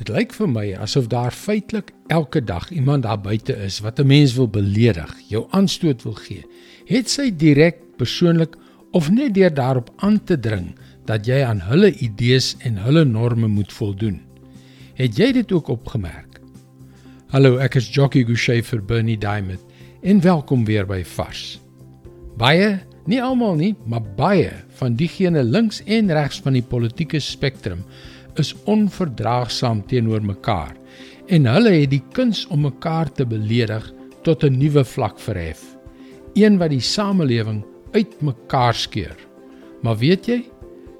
Dit lyk vir my asof daar feitelik elke dag iemand daar buite is wat 'n mens wil beledig, jou aanstoot wil gee. Het sy direk persoonlik of net deur daarop aan te dring dat jy aan hulle idees en hulle norme moet voldoen. Het jy dit ook opgemerk? Hallo, ek is Jockey Gouchee vir Bernie Diamond en welkom weer by Vars. Baie, nie almal nie, maar baie van diegene links en regs van die politieke spektrum is onverdraagsaam teenoor mekaar en hulle het die kuns om mekaar te beledig tot 'n nuwe vlak verhef. Een wat die samelewing uitmekaar skeur. Maar weet jy,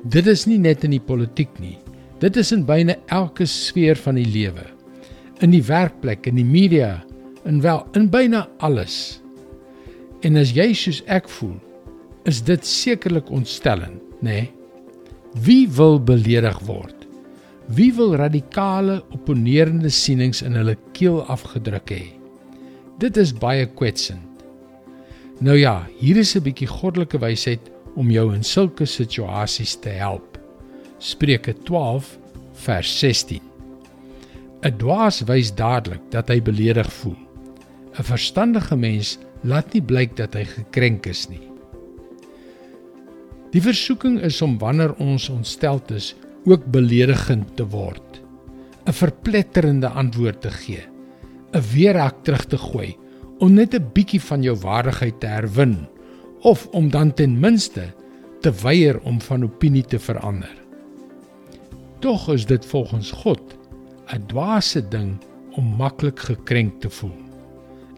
dit is nie net in die politiek nie. Dit is in byna elke sfeer van die lewe. In die werkplek, in die media, in wel in byna alles. En as jy soos ek voel, is dit sekerlik ontstellend, nê? Nee? Wie wil beledig word? Wie wil radikale opponerende sienings in hulle keel afgedruk hê? Dit is baie kwetsend. Nou ja, hier is 'n bietjie goddelike wysheid om jou in sulke situasies te help. Spreuke 12 vers 16. 'n Dwaas wys dadelik dat hy beledig voel. 'n Verstandige mens laat nie blyk dat hy gekrenk is nie. Die versoeking is om wanneer ons ontsteld is, ook beledigend te word, 'n verpletterende antwoord te gee, 'n weerhak terug te gooi om net 'n bietjie van jou waardigheid te herwin of om dan ten minste te weier om van opinie te verander. Tog is dit volgens God 'n dwaase ding om maklik gekrenk te voel.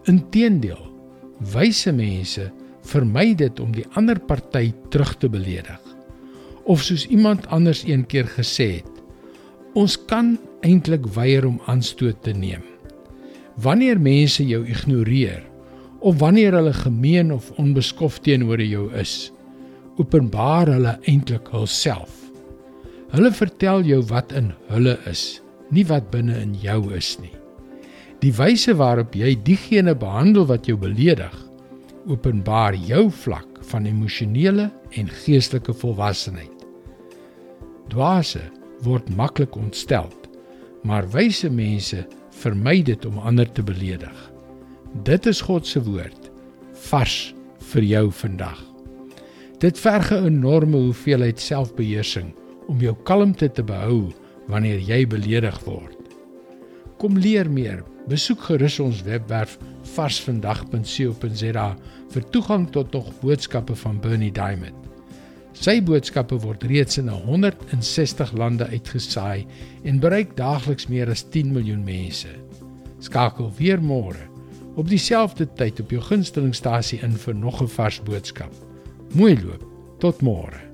Inteendeel, wyse mense vermy dit om die ander party terug te beledig of soos iemand anders een keer gesê het, ons kan eintlik weier om aanstoot te neem. Wanneer mense jou ignoreer of wanneer hulle gemeen of onbeskof teenoor jou is, openbaar hulle eintlik hulself. Hulle vertel jou wat in hulle is, nie wat binne in jou is nie. Die wyse waarop jy diegene behandel wat jou beledig, openbaar jou vlak van emosionele en geestelike volwassenheid. Dwaase word maklik ontstel, maar wyse mense vermy dit om ander te beledig. Dit is God se woord vars vir jou vandag. Dit verg 'n enorme hoeveelheid selfbeheersing om jou kalmte te behou wanneer jy beledig word. Kom leer meer. Besoek gerus ons webwerf varsvandag.co.za vir toegang tot nog boodskappe van Bernie Diamond. Sy boodskappe word reeds in 160 lande uitgesaai en bereik daagliks meer as 10 miljoen mense. Skakel weer môre op dieselfde tyd op jou gunstelingstasie in vir nog 'n vars boodskap. Mooi loop. Tot môre.